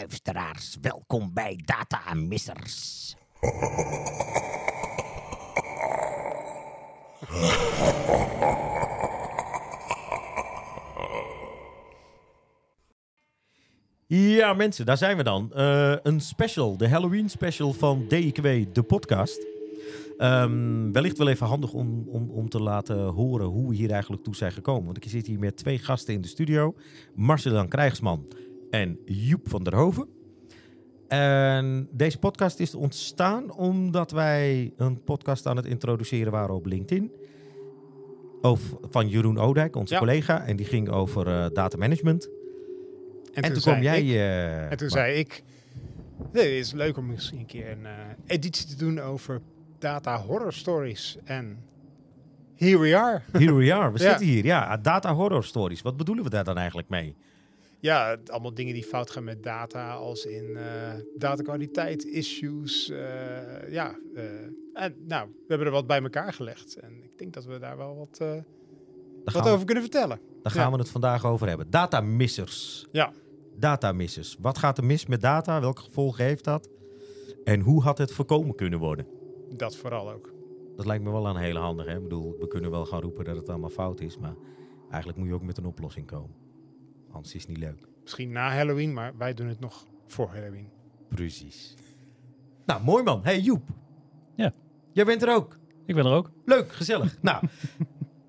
luisteraars. Welkom bij Data Missers. Ja, mensen, daar zijn we dan. Eh, een special, de Halloween special van DIKW, de podcast. Ehm, wellicht wel even handig om, om, om te laten horen hoe we hier eigenlijk toe zijn gekomen. Want ik zit hier met twee gasten in de studio. Marcelan Krijgsman en Joep van der Hoven. En deze podcast is ontstaan omdat wij een podcast aan het introduceren waren op LinkedIn. Over, van Jeroen Oudijk, onze Ja. collega. En die ging over eh data management. En, toen, zei kwam jij... ik- eh, en toen zei ik, nee, het is leuk om misschien een keer een eh, editie te doen over data horror stories. En here we are. Here we are, we Ja. zitten hier. Ja, data horror stories. Wat bedoelen we daar dan eigenlijk mee? Ja, allemaal dingen die fout gaan met data, als in eh datakwaliteit, issues. eh, ja, eh, en nou, we hebben er wat bij elkaar gelegd. En ik denk dat we daar wel wat, wat we, over kunnen vertellen. daar gaan we het vandaag over hebben. Data missers. Ja. Data missers. Wat gaat er mis met data? Welke gevolgen heeft dat? En hoe had het voorkomen kunnen worden? Dat vooral ook. Dat lijkt me wel een hele handige. Hè? Ik bedoel, we kunnen wel gaan roepen dat het allemaal fout is, maar eigenlijk moet je ook met een oplossing komen. Anders is het niet leuk. Misschien na Halloween, maar wij doen het nog voor Halloween. Precies. Nou, mooi man. Hey Joep. Ja. Jij bent er ook. Ik ben er ook. Leuk, gezellig. nou,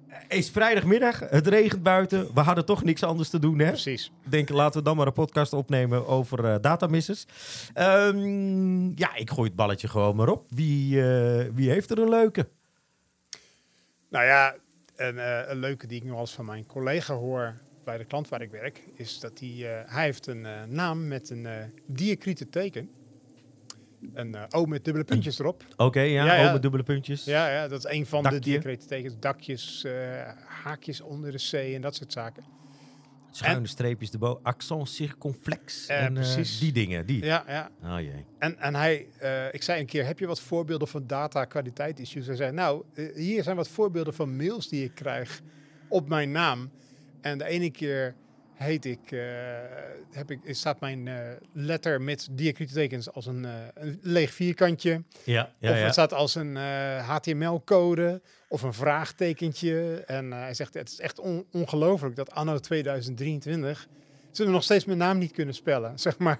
het is vrijdagmiddag, het regent buiten. We hadden toch niks anders te doen, hè? Precies. Ik denk, laten we dan maar een podcast opnemen over eh datamissers. Ehm, ja, ik gooi het balletje gewoon maar op. Wie, eh, wie heeft er een leuke? Nou ja, een, eh, een leuke die ik nog wel eens van mijn collega hoor bij de klant waar ik werk, is dat hij, eh, hij heeft een eh, naam met een eh diacriete teken. Een O met dubbele puntjes erop. Oké, ja, Ja, ja. oh, met dubbele puntjes. Ja, ja, dat is een van de diacriete tekens. Dakjes, haakjes onder de C en dat soort zaken. Schuine streepjes erboven, accent circonflex. En, precies. die dingen, die. Ja, ja. Oh jee. En, en hij, ik zei een keer, heb je wat voorbeelden van data kwaliteit issues? Hij zei, nou, hier zijn wat voorbeelden van mails die ik krijg op mijn naam. En de ene keer heet ik, eh, heb ik, staat mijn eh, letter met diacriete tekens als een, eh, een leeg vierkantje. Ja, ja, of ja. het staat als een HTML-code of een vraagtekentje. En hij zegt, het is echt on- ongelooflijk dat anno 2023 ze nog steeds mijn naam niet kunnen spellen, zeg maar.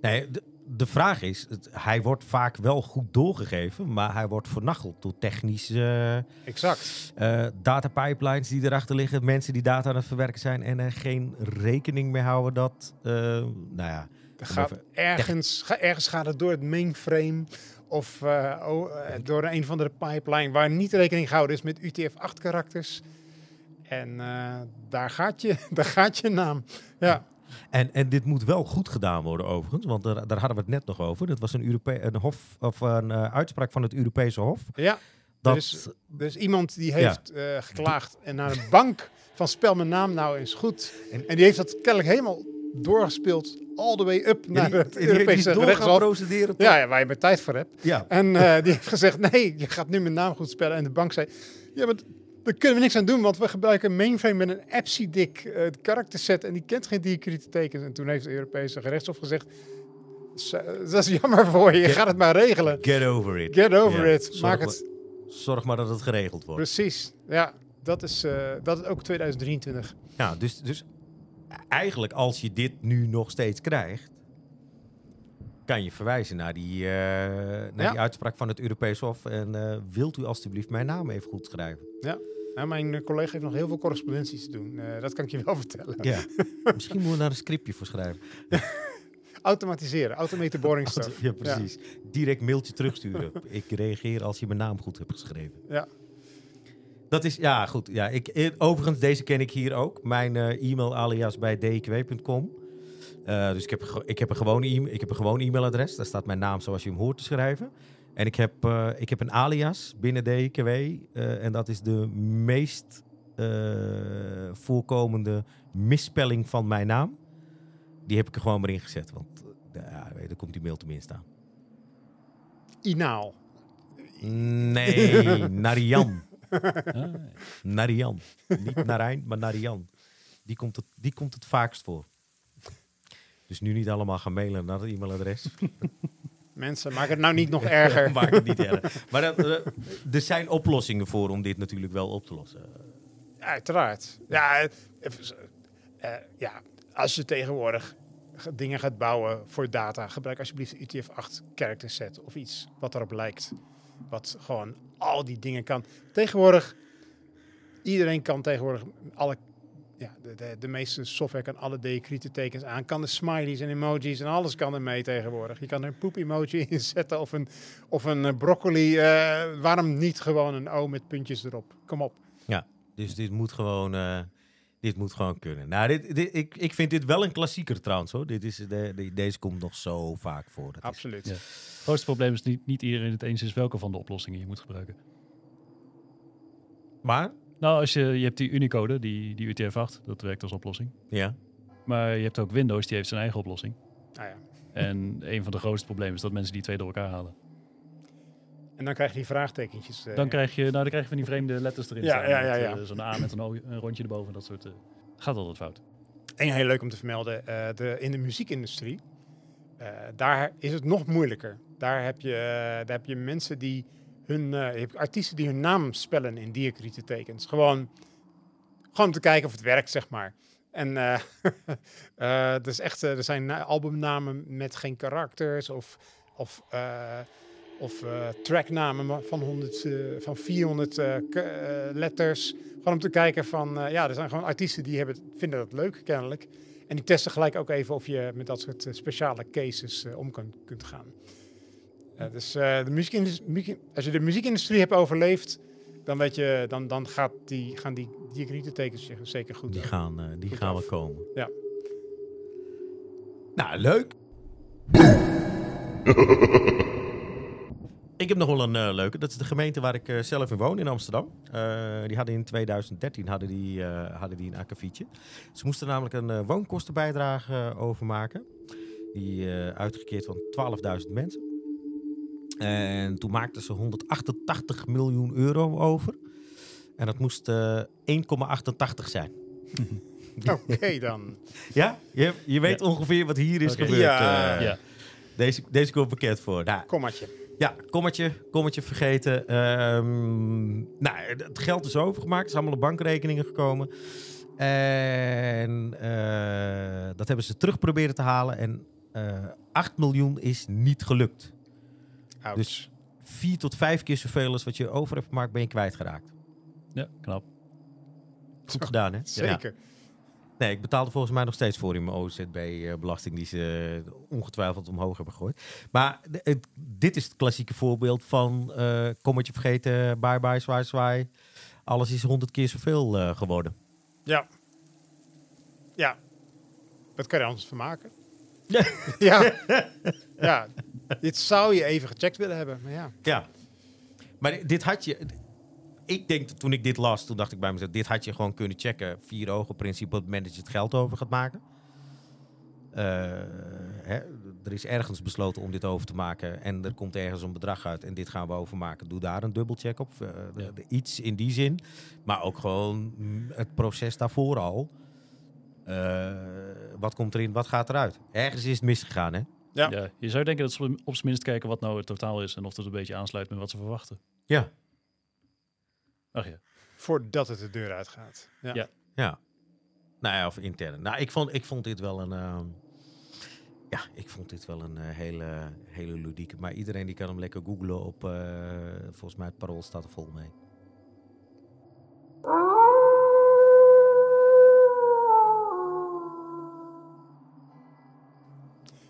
Nee, de, vraag is, het- hij wordt vaak wel goed doorgegeven, maar hij wordt vernacheld door technische Exact. eh datapipelines die erachter liggen, mensen die data aan het verwerken zijn en er geen rekening mee houden dat, eh, nou ja, gaat even ergens, ga, ergens gaat het door het mainframe of eh, oh, door een van de pipeline waar niet rekening gehouden is met UTF-8 karakters. En daar, gaat je, daar gaat je naam. Ja, En, en dit moet wel goed gedaan worden overigens, want daar, daar hadden we het net nog over. Dat was een, Europe een, hof, of een eh, uitspraak van het Europese Hof. ja. Dat, Er is- er is iemand die heeft eh, geklaagd en naar een bank van spel mijn naam nou eens goed. En- En, die heeft dat kennelijk helemaal doorgespeeld all the way up Ja, naar die, het die, die, Europese is procederen. Ja, ja, waar je meer tijd voor hebt. ja. En eh, die heeft gezegd, nee, je gaat nu mijn naam goed spellen. En de bank zei, ja, maar daar kunnen we niks aan doen, want we gebruiken een mainframe met een APSIDIC uh, karakterset en die kent geen diacriete tekens. En toen heeft de Europese gerechtshof gezegd, "Zo, dat is jammer voor je, je gaat het maar regelen. Get over it. Get over Ja, it, zorg maak maar- het. Zorg maar dat het geregeld wordt. Precies, ja, dat is, eh, dat is ook 2023. Ja, dus, dus eigenlijk als je dit nu nog steeds krijgt, kan je verwijzen naar die, eh, naar Ja. die uitspraak van het Europees Hof. En eh, wilt u alstublieft mijn naam even goed schrijven? Ja, mijn eh, collega heeft nog heel veel correspondenties te doen, Eh, dat kan ik je wel vertellen. Ja. Misschien moeten we daar een scriptje voor schrijven. Automatiseren, automated boring stuff. Ja, precies. Direct mailtje terugsturen. ik reageer als je mijn naam goed hebt geschreven. Ja. Dat is, ja, goed. Ja, ik, eh, overigens, deze ken ik hier ook. Mijn e-mail alias bij dkw.com. Eh, dus ik heb, ge- ik, heb een gewoon e ik heb een gewoon e-mailadres. Daar staat mijn naam zoals je hem hoort te schrijven. En ik heb, eh, ik heb een alias binnen DKW. eh, en dat is de meest eh, voorkomende misspelling van mijn naam. Die heb ik er gewoon maar in gezet. Want ja, weet je, daar komt die mail tenminste aan. Inaal. Nee, Narian. Ah, Narian. Niet Narijn, maar Narian. Die komt het, die komt het vaakst voor. Dus nu niet allemaal gaan mailen naar het e-mailadres. Mensen, maak het nou niet nog erger. Maak het niet erg. Maar dat, eh, er zijn oplossingen voor om dit natuurlijk wel op te lossen. Uiteraard. Ja, eh, even. Eh, ja, als je tegenwoordig dingen gaat bouwen voor data, gebruik alsjeblieft de UTF-8 character set of iets wat erop lijkt. Wat gewoon al die dingen kan. Tegenwoordig, iedereen kan tegenwoordig alle, ja, de, de, de meeste software kan alle diacriete tekens aan. Kan de smileys en emojis en alles kan er mee tegenwoordig. Je kan er een poep emoji in zetten of een, of een eh, broccoli. eh, waarom niet gewoon een O met puntjes erop? Kom op. Dus dit moet gewoon, eh, dit moet gewoon kunnen. Nou, dit, dit, ik, ik vind dit wel een klassieker trouwens hoor. Dit is, de, de- deze komt nog zo vaak voor. Dat is- Absoluut. Ja. Het grootste probleem is niet, niet iedereen het eens is welke van de oplossingen je moet gebruiken. Maar, Nou, als je, je hebt die Unicode, die, die UTF-8, dat werkt als oplossing. ja. Maar je hebt ook Windows, die heeft zijn eigen oplossing. Nou ja. En een van de grootste problemen is dat mensen die twee door elkaar halen. En dan krijg je die vraagtekentjes. eh, Dan krijg je, nou, dan krijg je van die vreemde letters erin Ja, staan. ja, ja, met, ja. eh, Zo'n A met een, o- een rondje erboven, dat soort... eh, gaat altijd fout. En heel leuk om te vermelden, eh, de, in de muziekindustrie, eh, daar is het nog moeilijker. Daar heb je, eh, daar heb je mensen die hun, eh, je hebt artiesten die hun naam spellen in diacriete tekens. Gewoon, gewoon om te kijken of het werkt, zeg maar. En het is echt, er zijn na- albumnamen met geen karakters of, of, of tracknamen van, 100, eh, van 400 eh, k- eh, letters. Gewoon om te kijken van, ja, er zijn gewoon artiesten die hebben, vinden dat leuk kennelijk. En die testen gelijk ook even of je met dat soort speciale cases om kunt gaan. Dus de muziekindus- muziek- als je de muziekindustrie hebt overleefd, dan, weet je, dan, dan gaat die, gaan die tekens je zeker goed Die gaan, eh, die Goed gaan af. wel komen. Ja. Nou, leuk. ik heb nog wel een eh, leuke. Dat is de gemeente waar ik zelf in woon, in Amsterdam. Die hadden in 2013 hadden die, hadden die een akkefietje. Ze moesten namelijk een woonkostenbijdrage overmaken. Die uitgekeerd van 12.000 mensen. En toen maakten ze 188 miljoen euro over. En dat moest eh, 1,88 zijn. Oké dan. Ja, je, je weet ongeveer wat hier is gebeurd. Ja. eh. ja. Deze, deze komt bekend voor. Nou, Kommatje. ja, kommetje, kommetje vergeten. Ehm, nou, het geld is overgemaakt. Er zijn allemaal op bankrekeningen gekomen. En eh, dat hebben ze terug proberen te halen. En eh 8 miljoen is niet gelukt. Ouch. Dus vier tot vijf keer zoveel als wat je over hebt gemaakt, ben je kwijtgeraakt. ja, knap. Goed gedaan, hè? Ja. Zeker. Nee, ik betaalde volgens mij nog steeds voor in mijn OZB-belasting die ze ongetwijfeld omhoog hebben gegooid. Maar het- dit is het klassieke voorbeeld van eh kommetje vergeten, bye bye, zwaai zwaai. Alles is honderd keer zoveel eh, geworden. Ja. Ja. Wat kan je er anders van maken? ja. ja. Dit zou je even gecheckt willen hebben. Maar ja. Ja. Maar di- dit had je... Ik denk, dat toen ik dit las, toen dacht ik bij mezelf... dit had je gewoon kunnen checken. Vier ogen principe op het moment dat je het geld over gaat maken. Eh, hè, er is ergens besloten om dit over te maken. En er komt ergens een bedrag uit. En dit gaan we overmaken. Doe daar een dubbelcheck op. Eh, de- Ja. de- iets in die zin. Maar ook gewoon het proces daarvoor al. Eh, wat komt erin, wat gaat eruit? Ergens is het misgegaan, hè? Ja. Ja. je zou denken dat ze op zijn minst kijken wat nou het totaal is en of dat een beetje aansluit met wat ze verwachten. Ja. Ach ja. Voordat het de deur uitgaat. Ja. Ja. Ja. Nou ja, of intern. Nou, ik vond, ik vond dit wel een... ehm, ja, ik vond dit wel een eh, hele, hele ludieke. Maar iedereen die kan hem lekker googlen op... eh, volgens mij het parool staat er vol mee.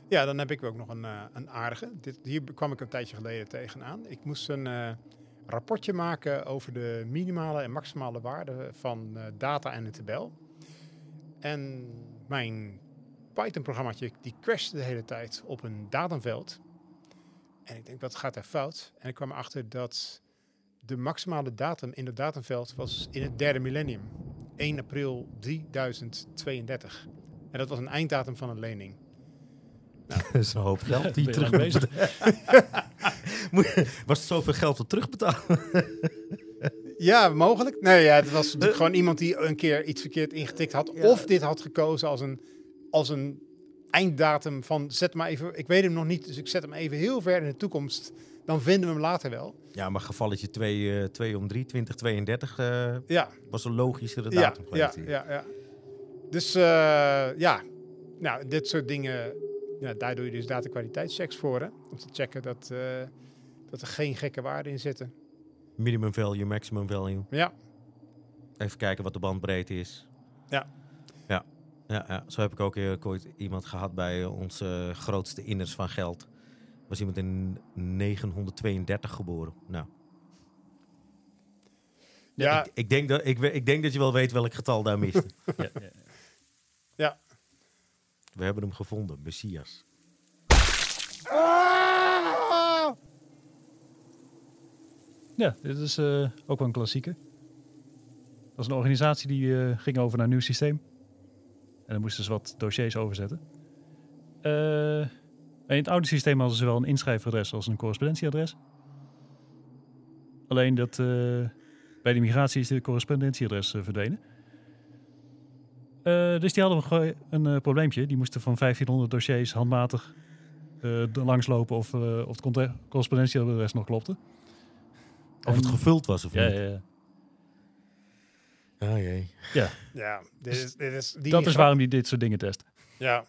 Ja, dan heb ik ook nog een, eh, een aardige. Dit, hier kwam ik een tijdje geleden tegenaan. Ik moest een eh, rapportje maken over de minimale en maximale waarde van eh, data en een tabel. En mijn Python-programmaatje die crashte de hele tijd op een datumveld. En ik denk, wat gaat er fout? En ik kwam erachter dat de maximale datum in het datumveld was in het derde millennium. 1 april 3032. En dat was een einddatum van een lening. Dat is een hoop geld die terug bezig? Was het zoveel geld te terugbetalen? Ja, mogelijk. Nee, ja, het was natuurlijk gewoon iemand die een keer iets verkeerd ingetikt had. Ja. Of dit had gekozen als een, als een einddatum van zet maar even, ik weet hem nog niet, dus ik zet hem even heel ver in de toekomst. Dan vinden we hem later wel. Ja, maar gevalletje 2, eh 2 om 3, 2032 eh, Ja, was een logischere ja, datum ja, geweest. hier. ja, ja. Dus eh, ja, nou, dit soort dingen, ja, daar doe je dus datakwaliteitschecks voor. Hè? Om te checken dat, eh, dat er geen gekke waarden in zitten. Minimum value, maximum value. Ja, Even kijken wat de bandbreedte is. Ja. Ja, ja, ja. zo heb ik ook eh, ooit iemand gehad bij onze grootste inners van geld. Was iemand in 932 geboren. Nou, ja, ik, ik, denk dat, ik, ik denk dat je wel weet welk getal daar mist. Ja, ja. We hebben hem gevonden, Messias. Ja, dit is eh, ook wel een klassieker. Dat was een organisatie die eh, ging over naar een nieuw systeem. En dan moesten ze wat dossiers overzetten. Eh, in het oude systeem hadden ze wel een inschrijfadres als een correspondentieadres. Alleen dat bij de migratie is de correspondentieadres verdwenen. Eh, dus die hadden een, een eh, probleempje. Die moesten van 1500 dossiers handmatig eh, langslopen of, eh, of het conte- correspondentieadres nog klopte. Of het gevuld was of Ja, niet. ja, ja. Ah, jee. ja dit is, dit is, die dat is waarom die dit soort dingen test. Ja,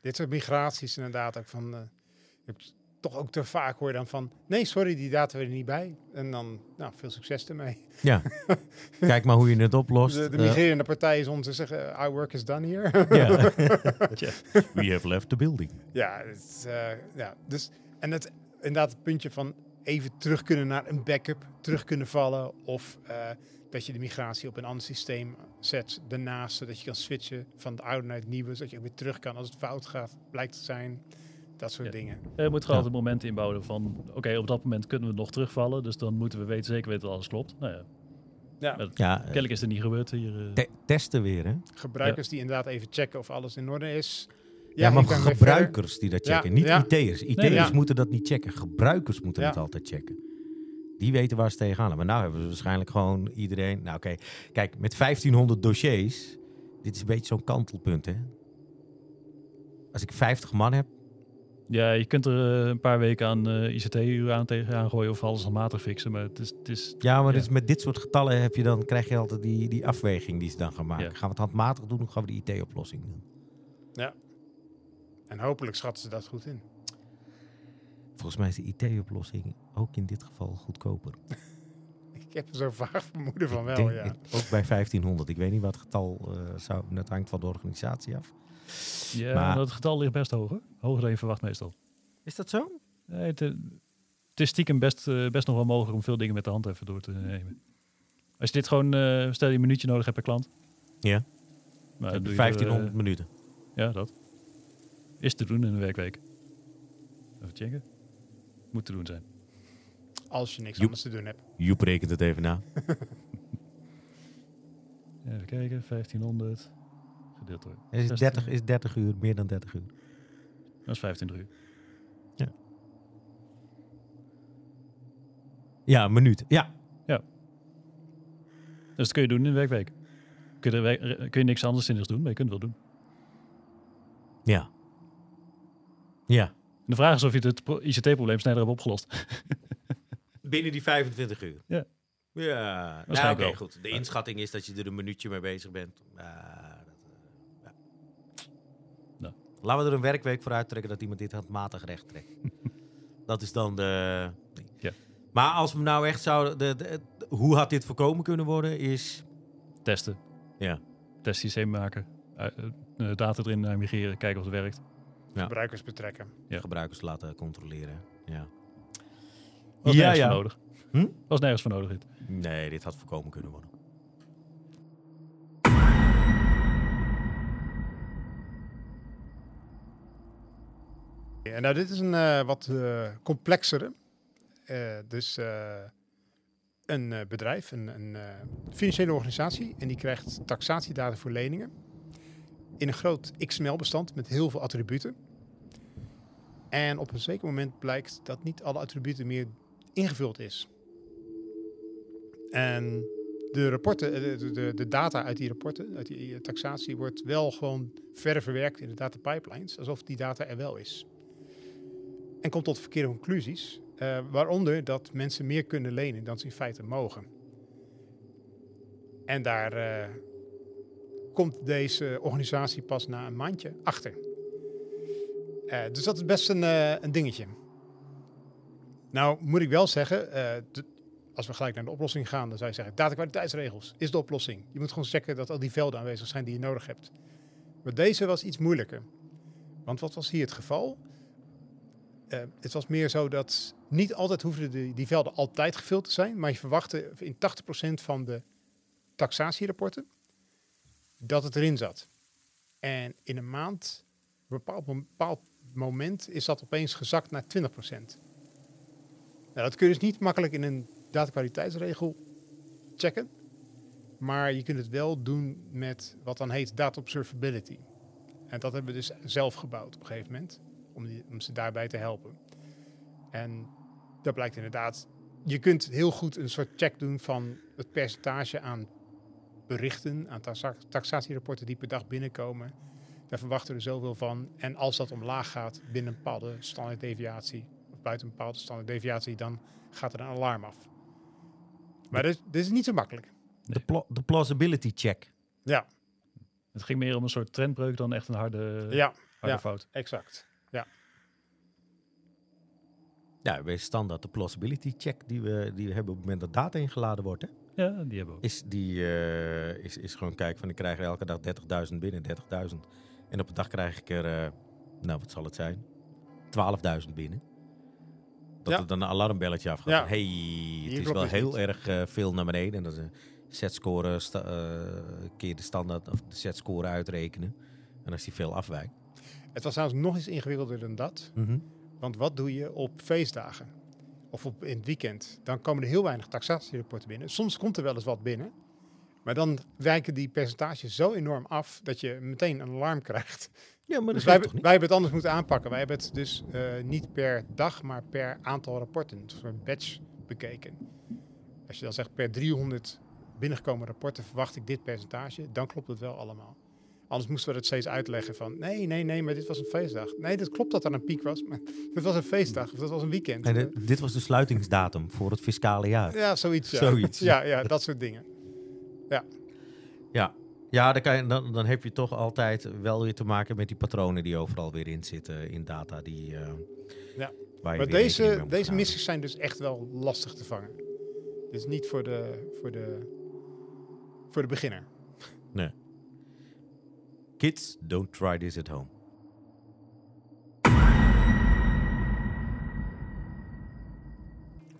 dit soort migraties inderdaad ook van... eh, je hebt toch ook te vaak hoor je dan van... Nee, sorry, die data we er niet bij. En dan, nou, veel succes ermee. Ja. Kijk maar hoe je het oplost. De, de Eh, migrerende partij is om te zeggen... Our work is done here. ja. We have left the building. Ja, het, eh, ja dus, en het, inderdaad het puntje van even terug kunnen naar een backup, terug kunnen vallen. Of eh, dat je de migratie op een ander systeem zet daarnaast, zodat je kan switchen van het oude naar het nieuwe. Zodat je ook weer terug kan als het fout gaat, blijkt te zijn. Dat soort Ja. dingen. Je moet gewoon Ja. altijd momenten inbouwen van... Oké, op dat moment kunnen we nog terugvallen. Dus dan moeten we weten, zeker weten dat alles klopt. Nou ja, Ja, dat- Ja, eh, kennelijk is het niet gebeurd hier. eh. te- testen weer, hè? gebruikers die inderdaad even checken of alles in orde is. Ja, maar gebruikers die dat Ja, checken. Niet ja. IT'ers. IT'ers Nee, ja. moeten dat niet checken. Gebruikers moeten Ja. het altijd checken. Die weten waar ze tegenaan. Maar nou hebben we waarschijnlijk gewoon iedereen... Nou oké, kijk, met 1500 dossiers... Dit is een beetje zo'n kantelpunt, hè? Als ik 50 man heb... Ja, je kunt er eh, een paar weken aan eh, ICT-uren aan tegenaan gooien of alles handmatig fixen. Maar het is, het is Ja, maar Ja. is met dit soort getallen heb je dan, krijg je altijd die, die afweging die ze dan gaan maken. Ja. Gaan we het handmatig doen of gaan we de IT-oplossing doen? En hopelijk schatten ze dat goed in. Volgens mij is de IT-oplossing ook in dit geval goedkoper. Ik heb er zo vaag vermoeden van Ik wel, denk ja. ook bij 1500. Ik weet niet wat het getal uh, zou. Dat hangt van de organisatie af. Ja, Maar- het getal ligt best hoger. Hoger dan je verwacht meestal. Is dat zo? Nee, het, eh, het is stiekem best, eh, best nog wel mogelijk om veel dingen met de hand even door te nemen. Als je dit gewoon, eh, stel je een minuutje nodig hebt per klant. Ja. Maar Heb doe je je er, 1500 minuten. ja, dat. Is te doen in een werkweek. Even checken. Moet te doen zijn. Als je niks Joep. anders te doen hebt. Joep rekent het even na. Even kijken, 1500. Gedeeld door. Is 16. 30, is 30 uur, meer dan 30 uur. Dat is 25 uur. Ja, een minuut. Ja. Dus dat kun je doen in een werkweek. Kun je, kun je niks anders zinnigs doen, maar je kunt het wel doen. Ja. Ja. En de vraag is of je het pro- ICT-probleem sneller hebt opgelost. Binnen die 25 uur. Ja. Ja, ja Waarschijnlijk oké, goed. De inschatting is dat je er een minuutje mee bezig bent. Ja. Laten we er een werkweek voor uittrekken dat iemand dit handmatig recht trekt. dat is dan de... Ja. Maar als we nou echt zouden... De, de- de- hoe had dit voorkomen kunnen worden, is... Testen. Ja. Testsysteem maken. eh, eh, data erin eh, migreren. Kijken of het werkt. Ja. Gebruikers betrekken. Ja. gebruikers laten controleren. Ja. Was Ja, nergens ja. voor nodig. Hm? Was nergens voor nodig dit. Nee, dit had voorkomen kunnen worden. Ja, nou, dit is een eh, wat eh, complexere. Eh, dus een bedrijf, een, een financiële organisatie, en die krijgt taxatiedata voor leningen in een groot XML-bestand met heel veel attributen. En op een zeker moment blijkt dat niet alle attributen meer ingevuld is. En de rapporten, de, de, de data uit die rapporten, uit die taxatie, wordt wel gewoon verder verwerkt in de data pipelines, alsof die data er wel is. En komt tot verkeerde conclusies, eh, waaronder dat mensen meer kunnen lenen dan ze in feite mogen. En daar eh, komt deze organisatie pas na een maandje achter. Eh, dus dat is best een, een dingetje. Nou, moet ik wel zeggen, als we gelijk naar de oplossing gaan, dan zou je zeggen, datakwaliteitsregels is de oplossing. Je moet gewoon checken dat al die velden aanwezig zijn die je nodig hebt. Maar deze was iets moeilijker. Want wat was hier het geval? Eh, het was meer zo dat niet altijd hoefden die, die velden altijd gevuld te zijn, maar je verwachtte in 80% van de taxatierapporten dat het erin zat. En in een maand, op een bepaald moment, is dat opeens gezakt naar 20%. Nou, dat kun je dus niet makkelijk in een datakwaliteitsregel checken. Maar je kunt het wel doen met wat dan heet data observability. En dat hebben we dus zelf gebouwd op een gegeven moment. Om, die, om ze daarbij te helpen. En dat blijkt inderdaad. Je kunt heel goed een soort check doen van het percentage aan berichten, aan taxa- taxatierapporten die per dag binnenkomen. Daar verwachten we er zoveel van. En als dat omlaag gaat binnen een bepaalde standaarddeviatie, of buiten een bepaalde standaarddeviatie, dan gaat er een alarm af. Maar dit, dit is niet zo makkelijk. De, pla- de plausibility check. Ja, Het ging meer om een soort trendbreuk dan echt een harde, ja harde ja. fout. exact. Ja, bij standaard de plausibility check die we, die we hebben op het moment dat data ingeladen wordt. Hè, Ja, die hebben we ook. is, die, eh, is, is gewoon kijken van ik krijg er elke dag 30.000 binnen, 30.000. En op een dag krijg ik er, eh, nou wat zal het zijn, 12.000 binnen. Dat Ja. er dan een alarmbelletje afgaat. Ja. hey, Hier het is wel heel niet. erg eh, veel naar beneden. En dat is een setscore, sta, eh, keer de standaard of de setscore uitrekenen. En als die veel afwijkt. Het was trouwens nog iets ingewikkelder dan dat. Want wat doe je op feestdagen? Of op, in het weekend? Dan komen er heel weinig taxatierapporten binnen. Soms komt er wel eens wat binnen. Maar dan wijken die percentages zo enorm af dat je meteen een alarm krijgt. Ja, maar Dus wij, toch hebben- niet? wij hebben het anders moeten aanpakken. Wij hebben het dus eh, niet per dag, maar per aantal rapporten, een soort batch bekeken. Als je dan zegt per 300 binnengekomen rapporten verwacht ik dit percentage, dan klopt het wel allemaal. Anders moesten we het steeds uitleggen van nee, nee, nee, maar dit was een feestdag. Nee, dat klopt dat er een piek was, maar dit was een feestdag of dat was een weekend. En dit- dit was de sluitingsdatum voor het fiscale jaar. ja, zoiets. Ja. Zoiets. Ja, ja, dat soort dingen. Ja, ja dan, kan je, dan, dan heb je toch altijd wel weer te maken met die patronen die overal weer in zitten in data. Die, eh, Ja. waar je Maar deze, deze missies zijn dus echt wel lastig te vangen. Is niet voor de, voor de, voor de beginner. Kids, don't try this at home.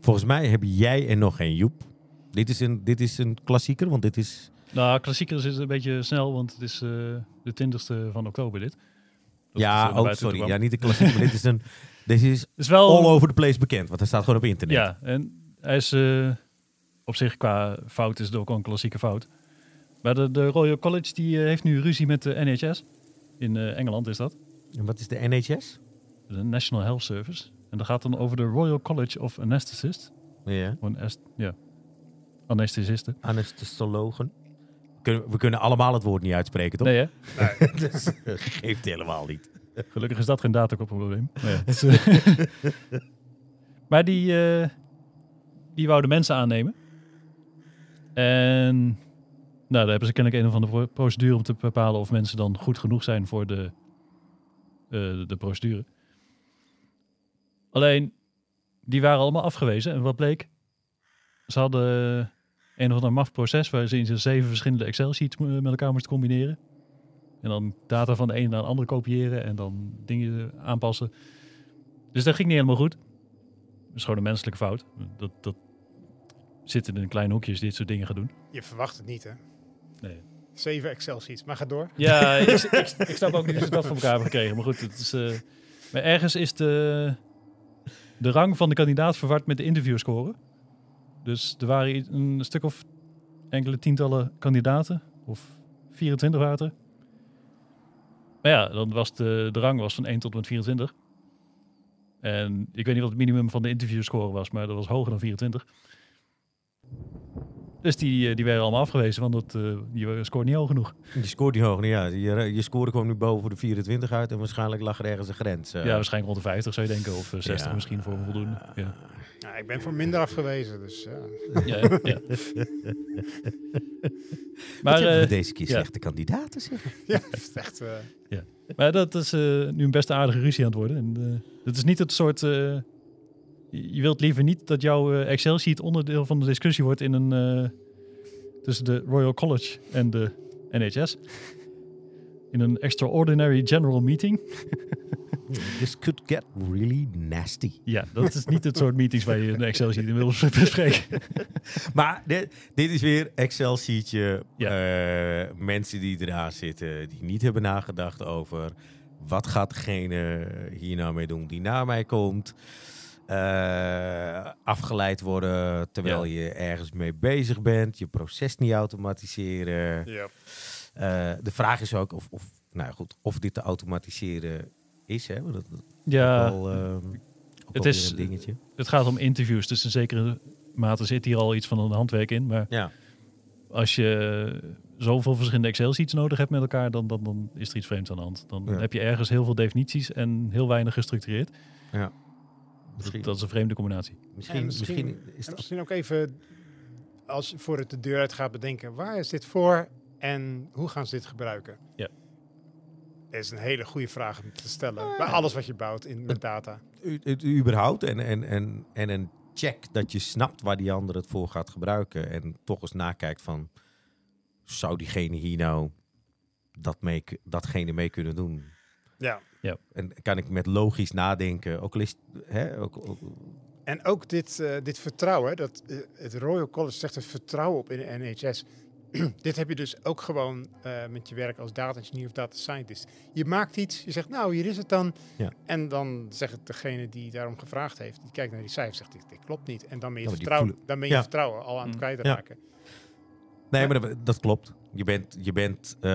Volgens mij heb jij er nog geen Joep. Dit is een, dit is een klassieker, want dit is... Nou, klassiekers is een beetje snel, want het is eh, de 20ste van oktober dit. Dat het, eh, ja, naar oh, sorry. Ja, niet de klassieker, maar dit is een... Dit is is wel all over the place bekend, want hij staat gewoon op internet. Ja, en hij is eh, op zich qua fout is het ook al een klassieke fout. Maar de, de Royal College die eh, heeft nu ruzie met de NHS. In eh, Engeland is dat. En wat is de NHS? De National Health Service. En dat gaat dan over de Royal College of Anesthetists. Ja, ja, anesthesisten. anesthesiologen. Kunnen- We kunnen allemaal het woord niet uitspreken, toch? Nee hè? dus, geeft helemaal niet. Gelukkig is dat geen datakopprobleem. Maar, ja, is, eh, maar die, eh, die wouden mensen aannemen. En daar hebben ze kennelijk een of andere pro- procedure om te bepalen of mensen dan goed genoeg zijn voor de, eh, de procedure. Alleen, die waren allemaal afgewezen. En wat bleek? Ze hadden een of ander maf proces waarin ze zeven verschillende Excel-sheets met elkaar moesten combineren. En dan data van de ene naar de andere kopiëren en dan dingen aanpassen. Dus dat ging niet helemaal goed. Dat is gewoon een menselijke fout. Dat, dat zit in een klein hoekje dit soort dingen gaan doen. Je verwacht het niet, hè? Nee. Zeven Excel-sheets, maar ga door. Ja, ik, ik, ik snap ook niet hoe ze dat van elkaar hebben gekregen. Maar goed, het is, eh, maar ergens is de, de rang van de kandidaat verward met de interviewscore. Dus er waren een stuk of enkele tientallen kandidaten. Of 24 waren het er. Maar ja, dan was de, de rang was van 1 tot en met 24. En ik weet niet wat het minimum van de interviewscore was, maar dat was hoger dan 24. Dus die, eh, die werden allemaal afgewezen, want dat, eh, die scoort niet hoog genoeg. Je scoort niet hoog. Nou ja, je, je score kwam nu boven de 24 uit en waarschijnlijk lag er ergens een grens. eh. Ja, waarschijnlijk rond de 50 zou je denken, of eh, 60 Ja. misschien voor voldoende. Ja. Ja, ik ben voor minder afgewezen, dus ja. Ja, ja. maar eh, deze keer ja. slechte kandidaten zeg. ja, is echt... eh, maar dat is eh, nu een best aardige ruzie aan het worden. En, eh, het is niet het soort... je je wilt liever niet dat jouw eh, Excel-sheet onderdeel van de discussie wordt in een... eh, tussen de Royal College en de NHS. In een extraordinary general meeting. This could get really nasty. Ja, dat is niet het soort meetings waar je een Excel-sheet in wil bespreken. Maar dit, dit is weer Excel-sheetje. Ja. eh, mensen die eraan zitten, die niet hebben nagedacht over... wat gaat degene hier nou mee doen die na mij komt... eh, afgeleid worden terwijl je ergens mee bezig bent. Je proces niet automatiseren. ja. Eh, de vraag is ook of, of, nou ja, goed, of dit te automatiseren is. Hè? Dat, Ja, ook ehm, ook het is- een dingetje. het gaat om interviews, dus in zekere mate zit hier al iets van een handwerk in. Maar Ja. als je zoveel verschillende Excel-sheets nodig hebt met elkaar, dan, dan, dan is er iets vreemds aan de hand. Dan Ja. heb je ergens heel veel definities en heel weinig gestructureerd. Misschien, Dat, dat is een vreemde combinatie. misschien, En misschien- misschien is het misschien ook even, als je voor het de deur uit gaat bedenken, waar is dit voor en hoe gaan ze dit gebruiken? Ja. Dat is een hele goede vraag om te stellen. Bij alles wat je bouwt in, met data. u- het überhaupt en, en, en, en een check dat je snapt waar die ander het voor gaat gebruiken. En toch eens nakijkt van, zou diegene hier nou dat mee, datgene mee kunnen doen? Ja. En kan ik met logisch nadenken, ook al is hè, ook, ook- En ook dit, eh, dit vertrouwen, dat, eh, het Royal College zegt het vertrouwen op in de NHS. dit heb je dus ook gewoon eh, met je werk als data engineer of data scientist. Je maakt iets, je zegt nou hier is het dan. Ja. En dan zegt het degene die daarom gevraagd heeft, die kijkt naar die cijfers zegt dit, dit klopt niet. En dan ben je, Ja, vertrouwen, voelen- dan ben je Ja. vertrouwen al aan het Mm. kwijtraken. Nee, maar dat, dat klopt. Je bent, je bent eh,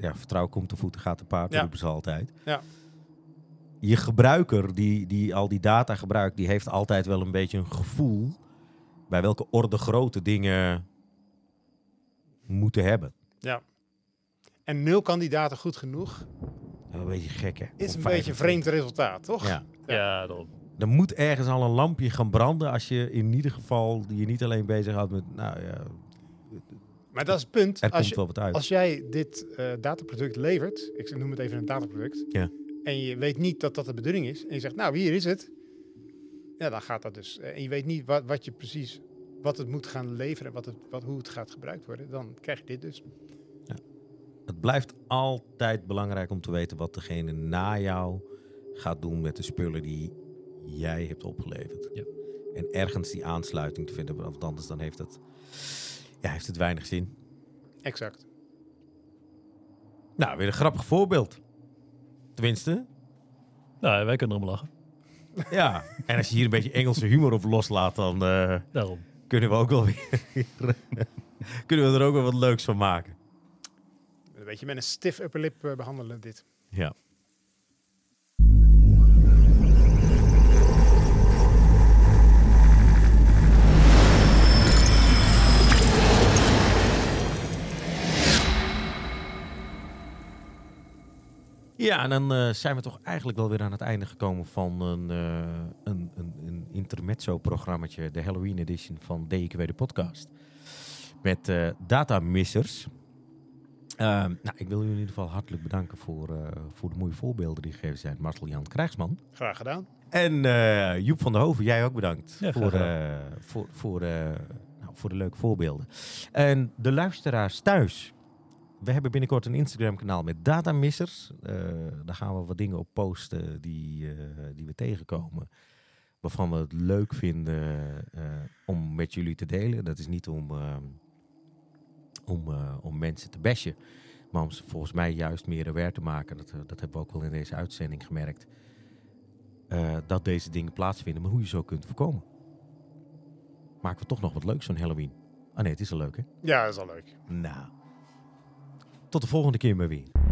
ja, vertrouwen komt te voeten, gaat te paard, Ja. roepen ze altijd. Ja. Je gebruiker die, die al die data gebruikt, die heeft altijd wel een beetje een gevoel bij welke orde grote dingen moeten hebben. En nul kandidaten goed genoeg een beetje gek, hè? is een beetje een 25. vreemd resultaat, toch? Ja. Ja, daarom. Er moet ergens al een lampje gaan branden als je in ieder geval je niet alleen bezighoudt met, nou ja, Maar dat is het punt. er Als, komt je, wel wat uit. als jij dit eh, dataproduct levert, ik noem het even een dataproduct, Ja. en je weet niet dat dat de bedoeling is, en je zegt, nou, hier is het, ja, dan gaat dat dus. Eh, En je weet niet wat, wat je precies, wat het moet gaan leveren, wat het, wat, hoe het gaat gebruikt worden, dan krijg je dit dus. Het blijft altijd belangrijk om te weten wat degene na jou gaat doen met de spullen die jij hebt opgeleverd. Ja. En ergens die aansluiting te vinden, want anders dan heeft het, ja, heeft het weinig zin. Exact. Nou, weer een grappig voorbeeld. Tenminste, Nou, wij kunnen erom lachen. ja. En als je hier een beetje Engelse humor op loslaat, dan eh, Daarom. kunnen we ook wel weer kunnen we er ook wel wat leuks van maken. Een beetje met een stiff upper lip eh, behandelen dit. Ja. Ja, en dan eh, zijn we toch eigenlijk wel weer aan het einde gekomen van een, eh een, een, een intermezzo-programmaatje, de Halloween edition van DIKW de podcast. Met eh datamissers. Ehm, nou, ik wil u in ieder geval hartelijk bedanken voor, eh, voor de mooie voorbeelden die gegeven zijn. Marcel Jan Krijgsman. Graag gedaan. En eh, Joep van der Hoven, jij ook bedankt Ja, voor, eh, voor, voor, eh, nou, voor de leuke voorbeelden. En de luisteraars thuis. We hebben binnenkort een Instagram kanaal met datamissers. Eh daar gaan we wat dingen op posten die, eh, die we tegenkomen. Waarvan we het leuk vinden eh, om met jullie te delen. Dat is niet om, eh, om, om mensen te bashen. Maar om ze volgens mij juist meer aware te maken. Dat, dat hebben we ook wel in deze uitzending gemerkt dat deze dingen plaatsvinden, maar hoe je zo kunt voorkomen. Maken we toch nog wat leuks van Halloween. Ah nee, het is al leuk hè? Ja, dat is al leuk. Nou. Tot de volgende keer maar weer.